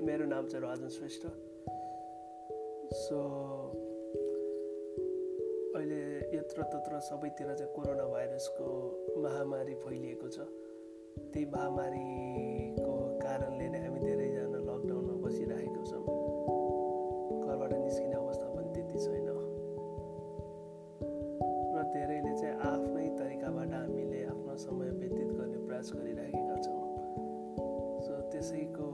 नाम चाहिँ राजन श्रेष्ठ। सो अहिले यत्र तत्र सबैतिर चाहिँ कोरोना भाइरसको महामारी फैलिएको छ। त्यही महामारीको कारणले नै हामी धेरैजना लकडाउनमा बसिरहेको छौँ। घरबाट निस्किने अवस्था पनि त्यति छैन। र धेरैले चाहिँ आफ्नै तरिकाबाट हामीले आफ्नो समय व्यतीत गर्ने प्रयास गरिरहेका छौँ। सो त्यसैको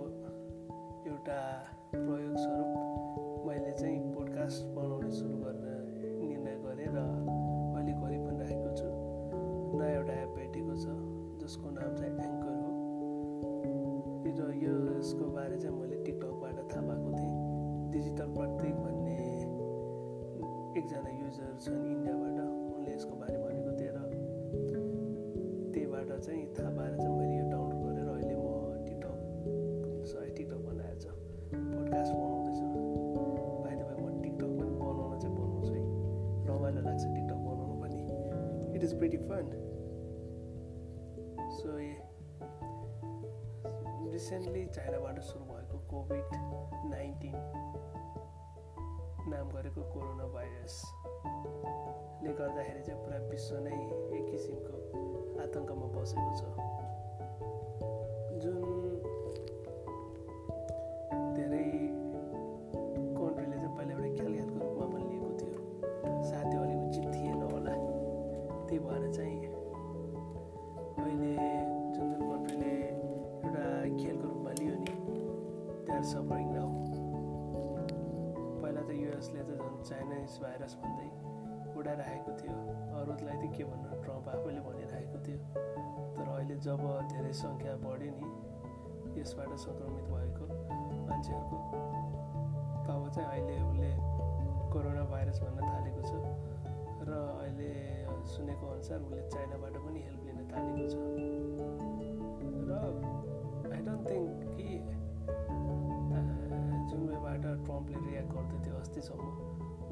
एउटा प्रयोगस्वरूप मैले चाहिँ पोडकास्ट बनाउने सुरु गर्न निर्णय गरेँ र अहिले गरि पनि रहेको छु। नयाँ एउटा एप भेटेको छ जसको नाम चाहिँ एङ्कर हो। र यो यसको बारे चाहिँ मैले टिकटकबाट थाहा पाएको थिएँ। डिजिटल प्रत्येक भन्ने एकजना युजर छन् इन्डियाबाट उनले यसको बारे भनेको थिएँ र त्यहीबाट चाहिँ थाहा पाएर is pretty fun so recently चाइनाबाट सुरु भएको कोभिड नाइन्टिन नाम गरेको कोरोना भाइरसले गर्दाखेरि चाहिँ पुरा विश्व नै एक किसिमको आतङ्कमा बसेको छ जुन त्यही भएर चाहिँ अहिले जुन जुन कन्ट्रीले एउटा खेलको रूपमा लियो नि आर सफरिङ नाउ पहिला त युएसले त झन् चाइनिज भाइरस भन्दै उडाइरहेको थियो। अरूलाई त के भन्नु ट्रम्प आफैले भनिरहेको थियो। तर अहिले जब धेरै सङ्ख्या बढ्यो नि यसबाट सङ्क्रमित भएको मान्छेहरूको तब चाहिँ अहिले उसले कोरोना भाइरस भन्न थालेको छ। र अहिले सुनेको अनुसार उसले चाइनाबाट पनि हेल्प लिन थालेको छ। र आई डोन्ट थिङ्क कि जुन वेबाट ट्रम्पले रियाक्ट गर्दै थियो अस्तिसम्म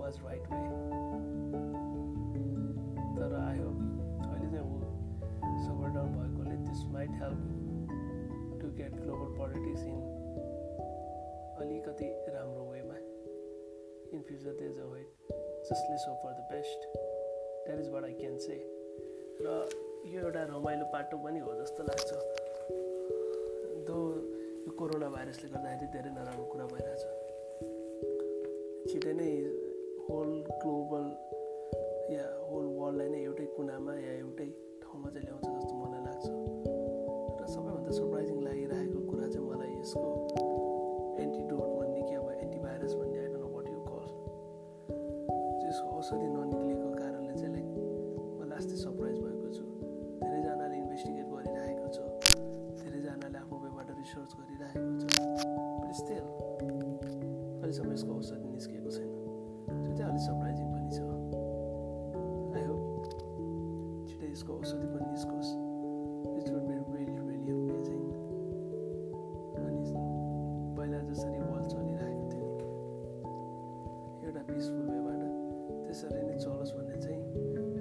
वाज राइट वे तर आयो अहिले चाहिँ ऊ सबर डाउन भएकोले this might help to get global politics in अलिकति राम्रो वेमा in future these a wait just less for the best that is what I can say र यो एउटा रमाइलो पाटो पनि हो जस्तो लाग्छ। दो यो कोरोना भाइरसले गर्दाखेरि धेरै नराम्रो कुरा भइरहेछ। छिटै नै होल ग्लोबल अहिलेसम्म यसको औषधि निस्किएको छैन? त्यो चाहिँ अलिक सरप्राइजिङ पनि छ। आई होप छिटै यसको औषधि पनि निस्कोस्। It would be really really amazing अनि पहिला जसरी वर्ल्ड चलिरहेको थियो एउटा पिसफुल वेबाट त्यसरी नै चलोस् भन्ने चाहिँ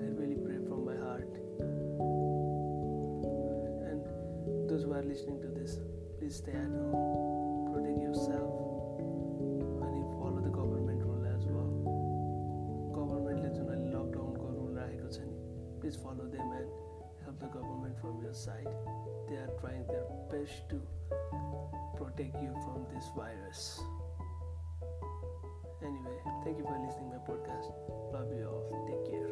I really pray from my heart and those are listening to this please stay at protect yourself Please follow them and help the government from your side. They are trying their best to protect you from this virus. Anyway, thank you for listening my podcast. Love you all. Take care.